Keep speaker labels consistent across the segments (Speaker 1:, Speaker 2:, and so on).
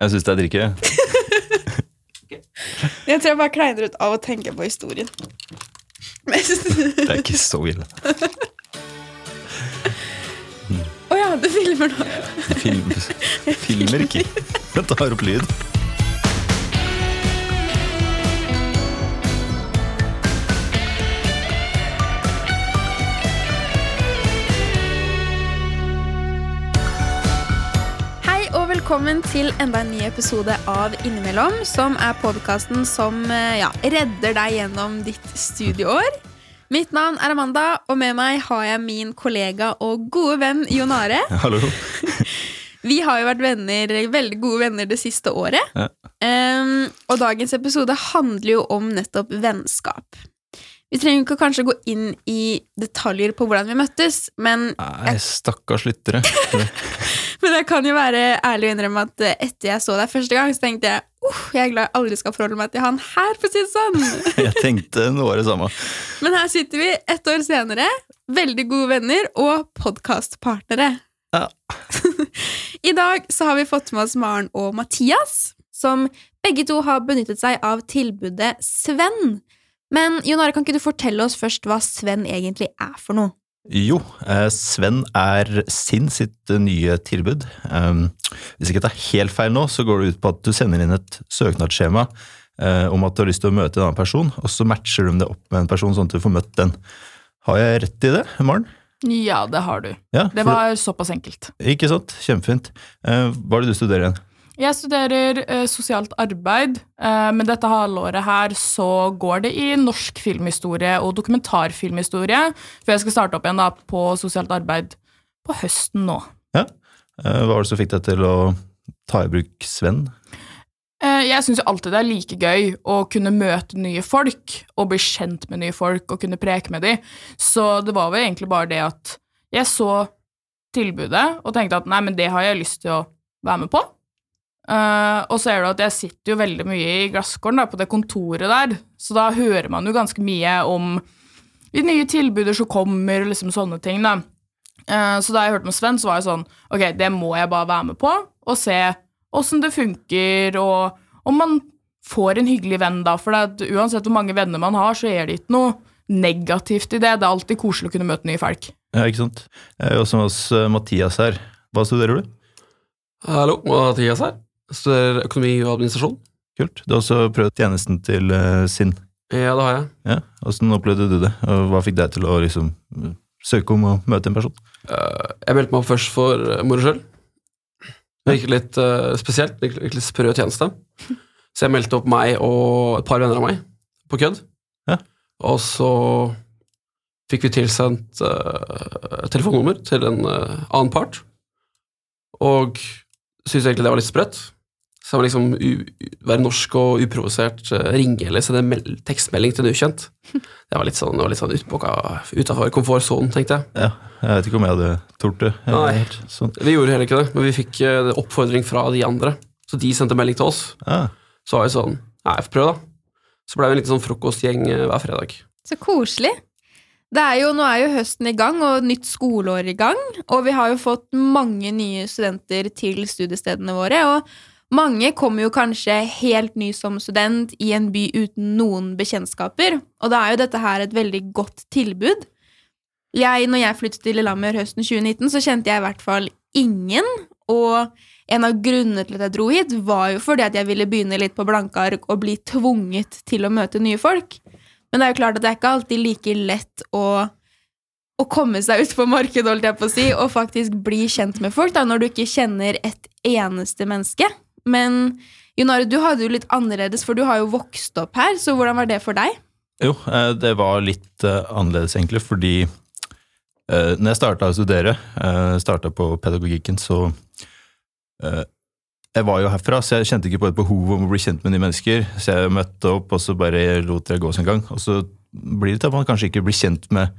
Speaker 1: Jeg syns det er drikke.
Speaker 2: Jeg tror jeg bare kleiner ut av å tenke på historien.
Speaker 1: Det er ikke så ille.
Speaker 2: Å ja, du filmer nå.
Speaker 1: Film, filmer ikke. Jeg tar opp lyd.
Speaker 2: Velkommen til enda en ny episode av Innimellom, som er podkasten som eh, ja, redder deg gjennom ditt studieår. Mitt navn er Amanda, og med meg har jeg min kollega og gode venn Jon Are.
Speaker 1: Hallo.
Speaker 2: Vi har jo vært venner, veldig gode venner det siste året.
Speaker 1: Ja.
Speaker 2: Um, og dagens episode handler jo om nettopp vennskap. Vi trenger ikke kanskje gå inn i detaljer på hvordan vi møttes, men
Speaker 1: Nei, stakkars lyttere.
Speaker 2: Men jeg kan jo være ærlig og innrømme at eh, etter jeg så deg første gang, så tenkte jeg uh, jeg er glad jeg aldri skal forholde meg til han her, for å si det sånn.
Speaker 1: Jeg tenkte noe av det samme.
Speaker 2: Men her sitter vi ett år senere, veldig gode venner og podkastpartnere.
Speaker 1: Ja.
Speaker 2: I dag så har vi fått med oss Maren og Mathias, som begge to har benyttet seg av tilbudet Sven. Men Jon Are, kan ikke du fortelle oss først hva Sven egentlig er for noe?
Speaker 1: Jo, eh, Sven er sin sitt eh, nye tilbud. Hvis jeg ikke tar helt feil nå, så går det ut på at du sender inn et søknadsskjema eh, om at du har lyst til å møte en annen person, og så matcher de det opp med en person sånn at du får møtt den. Har jeg rett i det, Maren?
Speaker 3: Ja, det har du.
Speaker 1: Ja,
Speaker 3: Det var såpass enkelt.
Speaker 1: Ikke sant? Kjempefint. Eh, hva er det du studerer igjen?
Speaker 3: Jeg studerer eh, sosialt arbeid, eh, men dette halvåret her så går det i norsk filmhistorie og dokumentarfilmhistorie, for jeg skal starte opp igjen da på sosialt arbeid på høsten nå.
Speaker 1: Ja. Eh, hva var det som fikk deg til å ta i bruk Sven?
Speaker 3: Eh, jeg syns alltid det er like gøy å kunne møte nye folk og bli kjent med nye folk og kunne preke med dem, så det var vel egentlig bare det at jeg så tilbudet og tenkte at nei, men det har jeg lyst til å være med på. Eh, og så er det at jeg sitter jo veldig mye i glasskåren da, på det kontoret der, så da hører man jo ganske mye om de nye tilbudene som kommer, og liksom sånne ting, da. Uh, så da jeg hørte med Sven, så var jeg sånn Ok, det må jeg bare være med på, og se åssen det funker, og om man får en hyggelig venn, da. For det uansett hvor mange venner man har, så er det ikke noe negativt i det. Det er alltid koselig å kunne møte nye folk.
Speaker 1: Ja, ikke sant? Jeg er også med oss eh, Mathias her. Hva studerer du?
Speaker 4: Hallo, Mathias her. Studerer økonomi og administrasjon.
Speaker 1: Kult. Du har også prøvd tjenesten til uh, Sinn.
Speaker 4: Ja, det har jeg.
Speaker 1: Ja. Hvordan opplevde du det, og hva fikk deg til å liksom søke om å møte en person?
Speaker 4: Uh, Jeg meldte meg opp først for eh, moro skyld. Det virket litt uh, spesielt. Det virket litt sprø tjeneste. Så jeg meldte opp meg og et par venner av meg på kødd.
Speaker 1: Ja.
Speaker 4: Og så fikk vi tilsendt uh, telefonnummer til en uh, annen part. Og syntes egentlig det var litt sprøtt. Så jeg må liksom u u- være norsk og uprovosert, uh, ringe eller sende tekstmelding til en ukjent. Det var litt sånn, det var litt sånn utafor komfortsonen, tenkte jeg.
Speaker 1: Ja, jeg vet ikke om jeg hadde tort det.
Speaker 4: Nei.
Speaker 1: Sånn.
Speaker 4: Vi gjorde heller ikke det, men vi fikk eh, oppfordring fra de andre. Så de sendte melding til oss.
Speaker 1: Ja.
Speaker 4: Så var vi sånn Nei, jeg får prøve, da. Så ble vi en liten sånn frokostgjeng eh, hver fredag.
Speaker 2: Så koselig. Det er jo, nå er jo høsten i gang, og nytt skoleår i gang. Og vi har jo fått mange nye studenter til studiestedene våre. Og mange kommer jo kanskje helt ny som student i en by uten noen bekjentskaper. Og da er jo dette her et veldig godt tilbud. Jeg, når jeg flyttet til Lillehammer høsten 2019, så kjente jeg i hvert fall ingen. Og en av grunnene til at jeg dro hit, var jo fordi at jeg ville begynne litt på blanke ark og bli tvunget til å møte nye folk. Men det er jo klart at det er ikke alltid like lett å, å komme seg ut på markedet, holdt jeg på å si, og faktisk bli kjent med folk da, når du ikke kjenner et eneste menneske. Men Jonare, du hadde jo litt annerledes, for du har jo vokst opp her, så hvordan var det for deg?
Speaker 1: jo, eh, det var litt eh, annerledes, egentlig, fordi eh, når jeg starta å studere, starta på pedagogikken, så Jeg var jo herfra, så jeg kjente ikke på et behov om å bli kjent med nye mennesker. Så jeg møtte opp, og så bare lot jeg gå sin gang. Og så blir det til at man kanskje ikke blir kjent med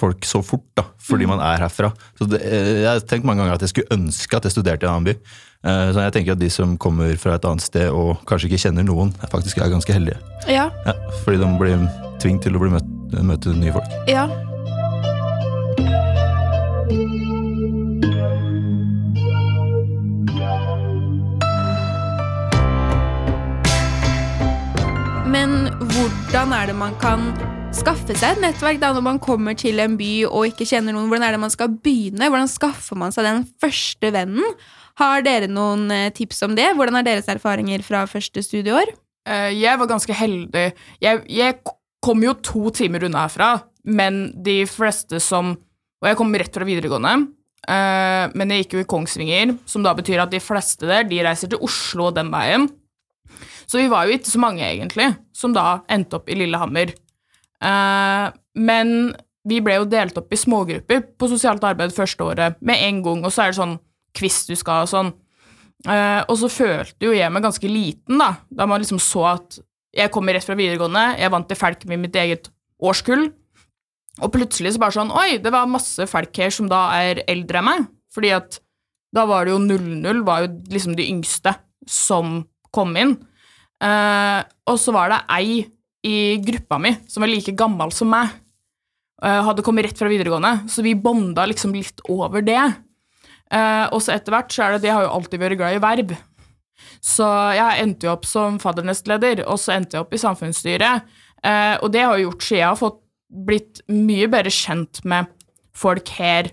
Speaker 1: folk så fort, da, fordi man er herfra. Så det, Jeg har tenkt mange ganger at jeg skulle ønske at jeg studerte i en annen by. Eh, så jeg tenker at de som kommer fra et annet sted og kanskje ikke kjenner noen, faktisk er ganske heldige.
Speaker 2: Ja.
Speaker 1: ja fordi de blir tvunget til å bli møtt, møte nye folk.
Speaker 2: Ja. Men hvordan er det man kan skaffe seg et nettverk da når man kommer til en by og ikke kjenner noen? Hvordan er det man skal begynne? Hvordan skaffer man seg den første vennen? Har dere noen eh, tips om det? Hvordan er deres erfaringer fra første studieår?
Speaker 3: Eh, jeg var ganske heldig. Jeg, jeg kom jo to timer unna herfra, men de fleste som Og jeg kom rett fra videregående, eh, men jeg gikk jo i Kongsvinger, som da betyr at de fleste der, de reiser til Oslo den veien. Så vi var jo ikke så mange, egentlig, som da endte opp i Lillehammer. Eh, men vi ble jo delt opp i smågrupper på sosialt arbeid første året med en gang, og så er det sånn quiz du skal og sånn. Uh, og så følte jo jeg meg ganske liten, da, da man liksom så at jeg kommer rett fra videregående, jeg vant til felk med mitt eget årskull, og plutselig så bare sånn Oi, det var masse felk her som da er eldre enn meg, fordi at da var det jo 00, var jo liksom de yngste som kom inn. Uh, og så var det ei i gruppa mi som var like gammel som meg, uh, hadde kommet rett fra videregående, så vi bonda liksom litt over det. Eh, og så etter hvert så er det jeg har jo alltid vært glad i verv. Så jeg endte jo opp som faddernestleder, og så endte jeg opp i samfunnsstyret. Eh, og det har jo gjort siden jeg har fått blitt mye bedre kjent med folk her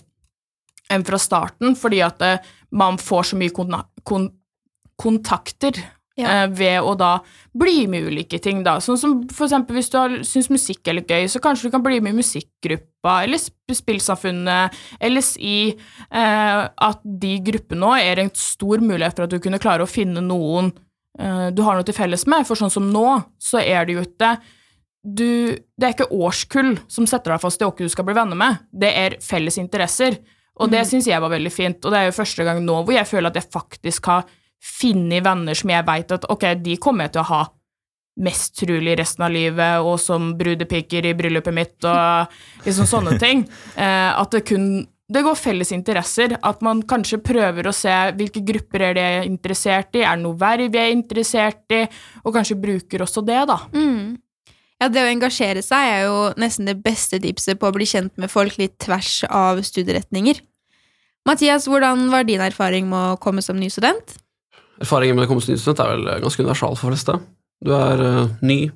Speaker 3: enn fra starten, fordi at eh, man får så mye kon kon kontakter
Speaker 2: Ja.
Speaker 3: eh, ved å da bli med ulike ting, da. Sånn som for eksempel hvis du syns musikk er litt gøy, så kanskje du kan bli med i musikkgruppa, eller Sp- Spillsamfunnet, eller SI. Eh, at de gruppene nå er en stor mulighet for at du kunne klare å finne noen eh, du har noe til felles med, for sånn som nå, så er det jo ikke du, det er ikke årskull som setter deg fast i hvem du skal bli venner med, det er felles interesser. Og det syns jeg var veldig fint, og det er jo første gang nå hvor jeg føler at jeg faktisk har funnet venner som jeg vet at ok, de kommer jeg til å ha mest trolig resten av livet, og som brudepiker i bryllupet mitt, og liksom sånne ting. Eh, at det kun det går felles interesser, at man kanskje prøver å se hvilke grupper er det jeg er interessert i, er det noe verv jeg er interessert i, og kanskje bruker også det, da.
Speaker 2: Mm. Ja, det å engasjere seg er jo nesten det beste tipset på å bli kjent med folk litt tvers av studieretninger. Mathias, hvordan var din erfaring med å komme som ny student?
Speaker 4: Erfaringen med å komme som nystudent er vel ganske universal for fleste. Du er uh, ny,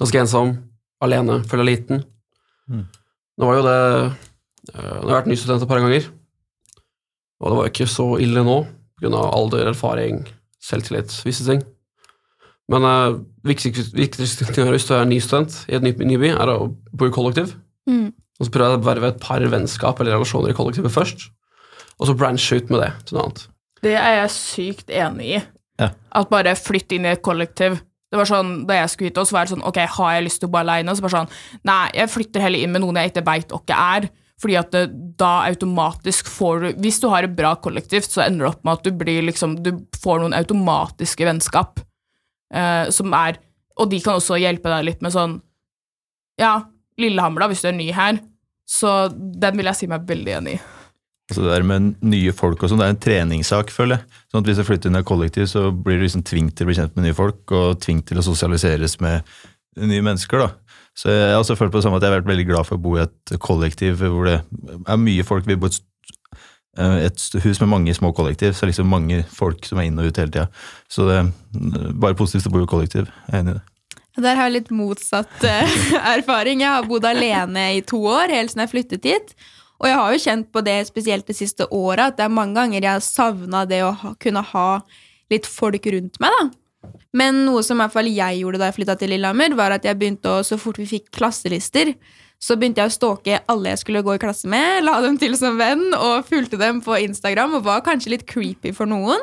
Speaker 4: ganske ensom, alene, føler deg liten.
Speaker 1: Mm.
Speaker 4: Nå var jo det uh, Nå har jeg vært nystudent et par ganger, og det var jo ikke så ille nå, pga. alder, erfaring, selvtillit, visse ting. Men uh, viktigste ting å gjøre hvis du er nystudent i et ny, ny by, er å bo i kollektiv.
Speaker 2: Mm.
Speaker 4: Og så prøve å verve et par vennskap eller relasjoner i kollektivet først, og så branche ut med det til noe annet.
Speaker 3: Det er jeg sykt enig i.
Speaker 1: Ja.
Speaker 3: At bare flytt inn i et kollektiv. Det var sånn, Da jeg skulle hit, også, var det sånn Ok, har jeg lyst til å bo alene? Så bare sånn Nei, jeg flytter heller inn med noen jeg ikke veit hvem er. Fordi at det, da automatisk får du Hvis du har et bra kollektivt, så ender det opp med at du blir liksom Du får noen automatiske vennskap eh, som er Og de kan også hjelpe deg litt med sånn Ja, Lillehammer, da, hvis du er ny her. Så den vil jeg si meg veldig enig i.
Speaker 1: Altså det der med nye folk og sånn, det er en treningssak, føler jeg. Sånn at Hvis jeg flytter inn i et kollektiv, så blir du liksom tvunget til å bli kjent med nye folk, og tvunget til å sosialiseres med nye mennesker. da. Så jeg har også følt på det samme at jeg har vært veldig glad for å bo i et kollektiv hvor det er mye folk. Vi bor i et, eh, hus med mange små kollektiv, så det er liksom mange folk som er inn og ut hele tida. Så det er bare positivt å bo i kollektiv. Jeg er enig i det.
Speaker 2: Der har jeg litt motsatt eh, erfaring. Jeg har bodd alene i to år, helt siden jeg flyttet hit. Og jeg har jo kjent på det spesielt det siste året, at det er mange ganger jeg har savna det å ha, kunne ha litt folk rundt meg. da. Men noe som i hvert fall jeg gjorde da jeg flytta til Lillehammer, var at jeg begynte å, så fort vi fikk klasselister, så begynte jeg å stalke alle jeg skulle gå i klasse med, la dem til som venn og fulgte dem på Instagram og var kanskje litt creepy for noen.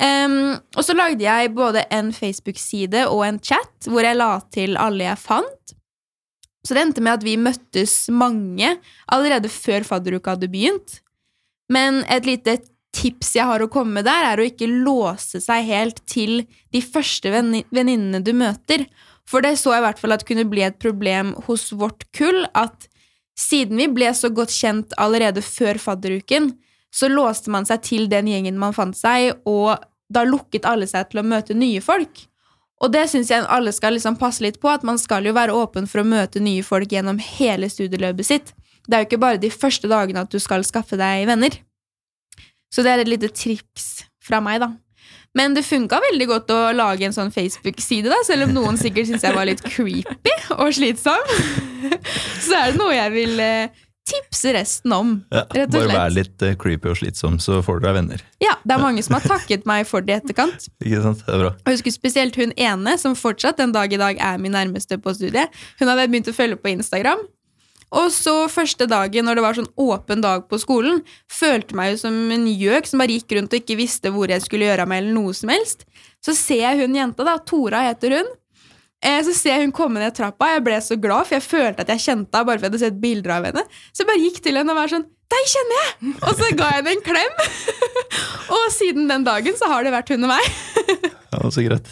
Speaker 2: Um, og så lagde jeg både en Facebook-side og en chat hvor jeg la til alle jeg fant. Så det endte med at vi møttes mange allerede før fadderuka hadde begynt. Men et lite tips jeg har å komme med der, er å ikke låse seg helt til de første venninnene du møter. For det så jeg i hvert fall at kunne bli et problem hos vårt kull, at siden vi ble så godt kjent allerede før fadderuken, så låste man seg til den gjengen man fant seg, og da lukket alle seg til å møte nye folk. Og det syns jeg alle skal liksom passe litt på, at man skal jo være åpen for å møte nye folk gjennom hele studieløpet sitt. Det er jo ikke bare de første dagene at du skal skaffe deg venner. Så det er et lite triks fra meg, da. Men det funka veldig godt å lage en sånn Facebook-side, da, selv om noen sikkert syntes jeg var litt creepy og slitsom. Så er det noe jeg vil eh, tipse resten om.
Speaker 1: Ja,
Speaker 2: Rett og slett.
Speaker 1: bare vær litt eh, creepy og slitsom, så får du deg venner.
Speaker 2: Ja, Det er mange som har takket meg for det i etterkant.
Speaker 1: Ikke sant? Det er bra.
Speaker 2: Jeg husker spesielt hun ene, som fortsatt den dag i dag er min nærmeste på studiet. Hun hadde begynt å følge på Instagram. Og så første dagen når det var sånn åpen dag på skolen, følte meg jo som en gjøk som bare gikk rundt og ikke visste hvor jeg skulle gjøre av meg, eller noe som helst. Så ser jeg hun jenta, da, Tora heter hun. Eh, Så ser jeg hun komme ned trappa. Jeg ble så glad, for jeg følte at jeg kjente henne. bare for jeg hadde sett bilder av henne. Så jeg bare gikk til henne og var sånn Deg kjenner jeg! Og så ga jeg henne en klem. og siden den dagen så har det vært hun og meg.
Speaker 1: Ja, så greit.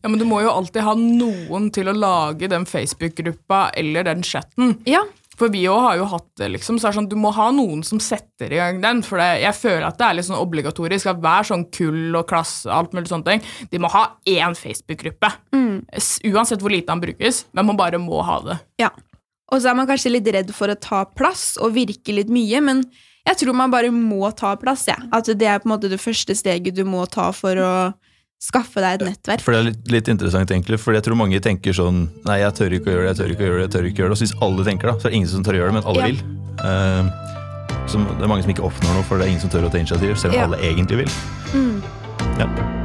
Speaker 3: Ja, men du må jo alltid ha noen til å lage den Facebook-gruppa eller den chatten.
Speaker 2: Ja,
Speaker 3: For vi òg har jo hatt det, liksom. Så er det sånn, du må ha noen som setter i gang den. For det, jeg føler at det er litt sånn obligatorisk at hver sånn kull og klasse alt mulig sånne ting, de må ha én Facebook-gruppe. Mm. Uansett hvor lite den brukes, men man bare må ha det.
Speaker 2: Ja. Og så er man kanskje litt redd for å ta plass og virke litt mye, men jeg tror man bare må ta plass. Ja. At det er på en måte det første steget du må ta for å skaffe deg et nettverk.
Speaker 1: For det er litt, litt interessant, egentlig. For jeg tror mange tenker sånn Nei, jeg tør ikke å gjøre det, jeg tør ikke å gjøre det. jeg tør ikke å gjøre det. Og så hvis alle tenker da, så er det ingen som tør å gjøre det, men alle
Speaker 2: Ja.
Speaker 1: vil. Uh, så det er mange som ikke oppnår noe, for det er ingen som tør å ta initiativ, selv om
Speaker 2: Ja.
Speaker 1: alle egentlig vil.
Speaker 2: Mm.
Speaker 1: Ja.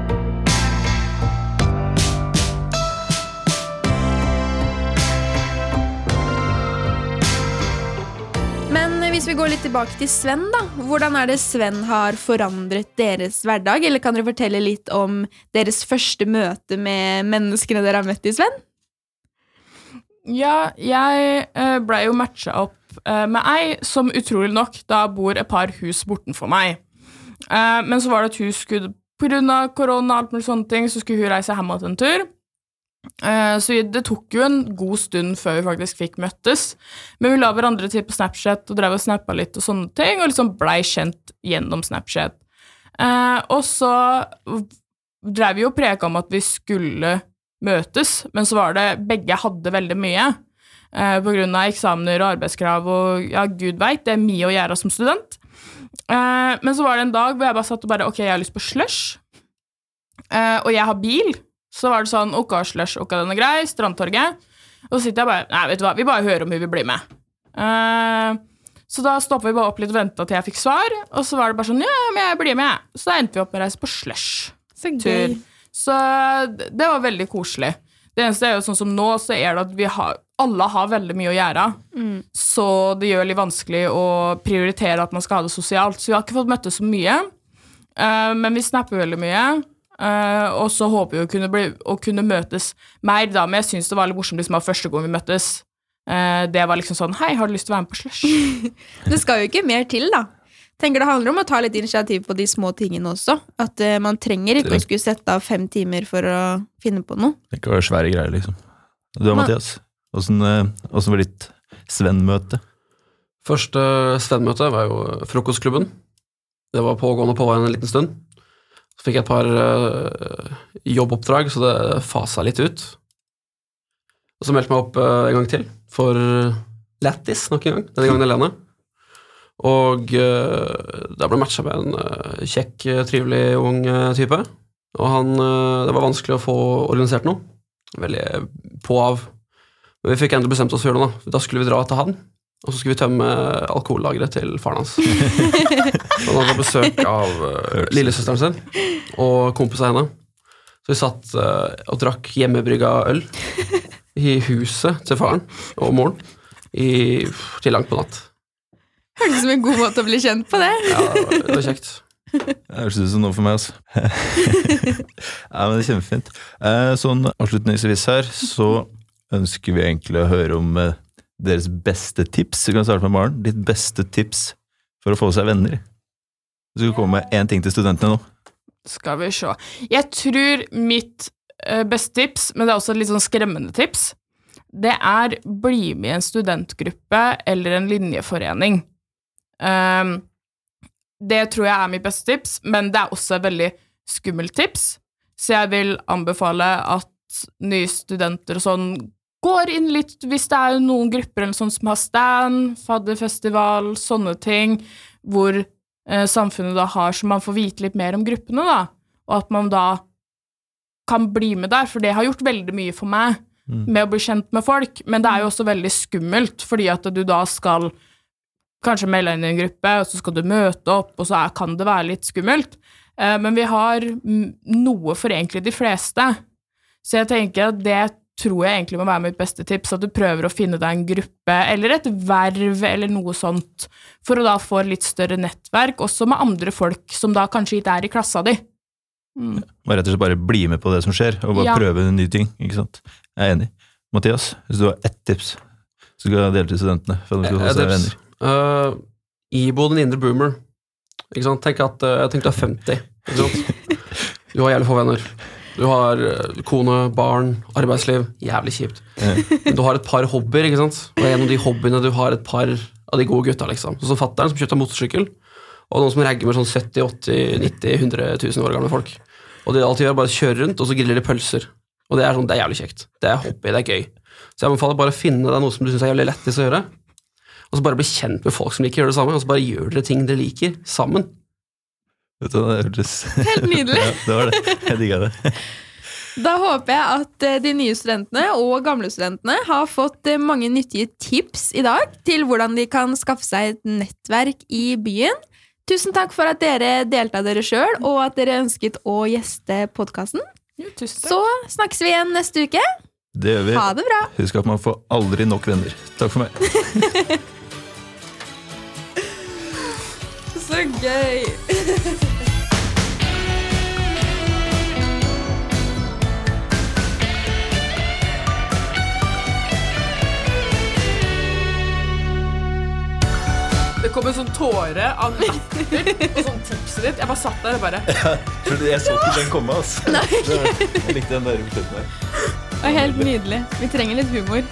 Speaker 2: Hvis vi går litt tilbake til Sven, da. Hvordan er det Sven har forandret deres hverdag? Eller kan dere fortelle litt om deres første møte med menneskene dere har møtt i Sven?
Speaker 3: Ja, jeg blei ble jo matcha opp eh, med ei som utrolig nok da bor et par hus bortenfor meg. Eh, men så var det et hus skulle pga. korona og alt mulig sånne ting, så skulle hun reise hjem igjen en tur. Eh, så det tok jo en god stund før vi faktisk fikk møttes. Men vi la hverandre til på Snapchat og drev og snappa litt og sånne ting, og liksom blei kjent gjennom Snapchat. Eh, og så drev vi og preka om at vi skulle møtes, men så var det begge hadde veldig mye. Eh, på grunn av eksamener og arbeidskrav og ja, gud veit, det er mye å gjøre som student. Men så var det en dag hvor jeg bare satt og bare Ok, jeg har lyst på slush, og jeg har bil. Så var det sånn okka slush, okka den er grei. Strandtorget. Og så sitter jeg bare Nei, vet du hva, vi bare hører om hun vil bli med. Uh, så da stoppa vi bare opp litt og venta til jeg fikk svar, og så var det bare sånn Ja, men jeg blir med. Så da endte vi opp med å reise på slush
Speaker 2: Så
Speaker 3: det var veldig koselig. Det eneste er jo sånn som nå, så er det at vi har alle har veldig mye å gjøre,
Speaker 2: Mm.
Speaker 3: så det gjør litt vanskelig å prioritere at man skal ha det sosialt. Så vi har ikke fått møttes så mye, uh, men vi snapper veldig mye. Eh, og så håper vi å kunne, bli, å kunne møtes mer da, men jeg syns det var litt morsomt liksom, første gang vi møttes. Uh, det var liksom sånn Hei, har du lyst til å være med på slush?
Speaker 2: Det skal jo ikke mer til, da. Tenker Det handler om å ta litt initiativ på de små tingene også. At uh, man trenger ikke å skulle sette av fem timer for å finne på noe.
Speaker 1: Det kan være svære greier, liksom. Du da, Mathias? Åssen åssen var ditt Sven-møte?
Speaker 4: Første Sven-møte var jo frokostklubben. Det var pågående på en liten stund. Så fikk jeg et par uh, jobboppdrag, så det fasa litt ut. Og så meldte jeg meg opp uh, en gang til, for Lattis nok en gang. Denne gangen alene. Og uh, der ble jeg matcha med en uh, kjekk, eh, trivelig ung eh, type. Og han eh, Det var vanskelig å få organisert noe. Veldig på av. Men vi fikk endelig bestemt oss for å gjøre noe. Da Da skulle vi dra til han, og så skulle vi tømme alkohollageret til faren hans. Han hadde besøk av uh, lillesøsteren sin og kompis av henne. Så vi satt uh, og drakk hjemmebrygga øl i huset til faren og moren i, til langt på natt.
Speaker 2: Hørtes ut som en god måte å bli kjent på det.
Speaker 4: Ja, det var, det var kjekt.
Speaker 1: Det høres ut som noe for meg, altså. ja, men det er kjempefint. Eh, Sånn avslutningsvis her, så ønsker vi egentlig å høre om deres beste tips. Vi kan starte med Maren. Ditt beste tips for å få seg venner. Du skal komme med én ting til studentene nå.
Speaker 3: Skal vi se. Jeg tror mitt eh, beste tips, men det er også et litt sånn skremmende tips, det er bli med i en studentgruppe eller en linjeforening. Um, det tror jeg er mitt beste tips, men det er også et veldig skummelt tips, så jeg vil anbefale at nye studenter og sånn går inn litt hvis det er noen grupper eller sånn som har stand, fadderfestival, sånne ting, hvor samfunnet da har, så man får vite litt mer om gruppene, da. og at man da kan bli med der, for det har gjort veldig mye for meg
Speaker 1: Mm.
Speaker 3: med å bli kjent med folk, men det er jo også veldig skummelt, fordi at du da skal kanskje melde inn i en gruppe, og så skal du møte opp, og så er, kan det være litt skummelt. Eh, men vi har noe for egentlig de fleste. Så jeg tenker at det tror jeg egentlig må være mitt beste tips, at du prøver å finne deg en gruppe, eller et verv, eller noe sånt, for å da få litt større nettverk, også med andre folk som da kanskje ikke er i klassa di. Mm.
Speaker 1: Og rett og slett bare bli med på det som skjer, og bare
Speaker 3: Ja.
Speaker 1: prøve nye ting. ikke sant? Jeg er enig. Mathias, hvis du har ett tips så skal jeg dele til studentene for at de skal
Speaker 4: Eh,
Speaker 1: få seg venner.
Speaker 4: Uh, Ibo den indre boomer. Ikke sant? Tenk at uh, tenk du er 50. Ikke sant? Du har jævlig få venner. Du har uh, kone, barn, arbeidsliv. Jævlig kjipt.
Speaker 1: Eh,
Speaker 4: Men du har et par hobbyer, ikke sant? og en av de hobbyene du har et par av de gode gutta. liksom. Som fattern som kjøpte motorsykkel, og noen som ragger med sånn 70 80 90 100 000 år gamle folk. Og det de alltid gjør, bare kjører rundt, og så griller de pølser. Og det er sånn, det er jævlig kjekt. Det er hobby, det er gøy. Så jeg anbefaler bare å finne deg noe som du syns er jævlig lettest å gjøre. Og så bare bli kjent med folk som liker å gjøre det samme, og så bare gjør dere ting dere liker, sammen.
Speaker 1: Vet du, det hørtes
Speaker 2: Helt nydelig.
Speaker 1: ja, det var det. Jeg digga det.
Speaker 2: Da håper jeg at eh, de nye studentene og gamle studentene har fått eh, mange nyttige tips i dag til hvordan de kan skaffe seg et nettverk i byen. Tusen takk for at dere delte av dere sjøl, og at dere ønsket å gjeste podkasten. Så snakkes vi igjen neste uke.
Speaker 1: Det gjør vi.
Speaker 2: Ha det bra.
Speaker 1: Husk at man får aldri nok venner. Takk for meg.
Speaker 2: Så gøy.
Speaker 3: Det kom en sånn tåre av latter og sånn tipset ditt. Jeg bare satt der og bare
Speaker 1: Jeg så ikke den komme, altså. Jeg likte den der.
Speaker 2: Det var helt nydelig. Vi trenger litt humor.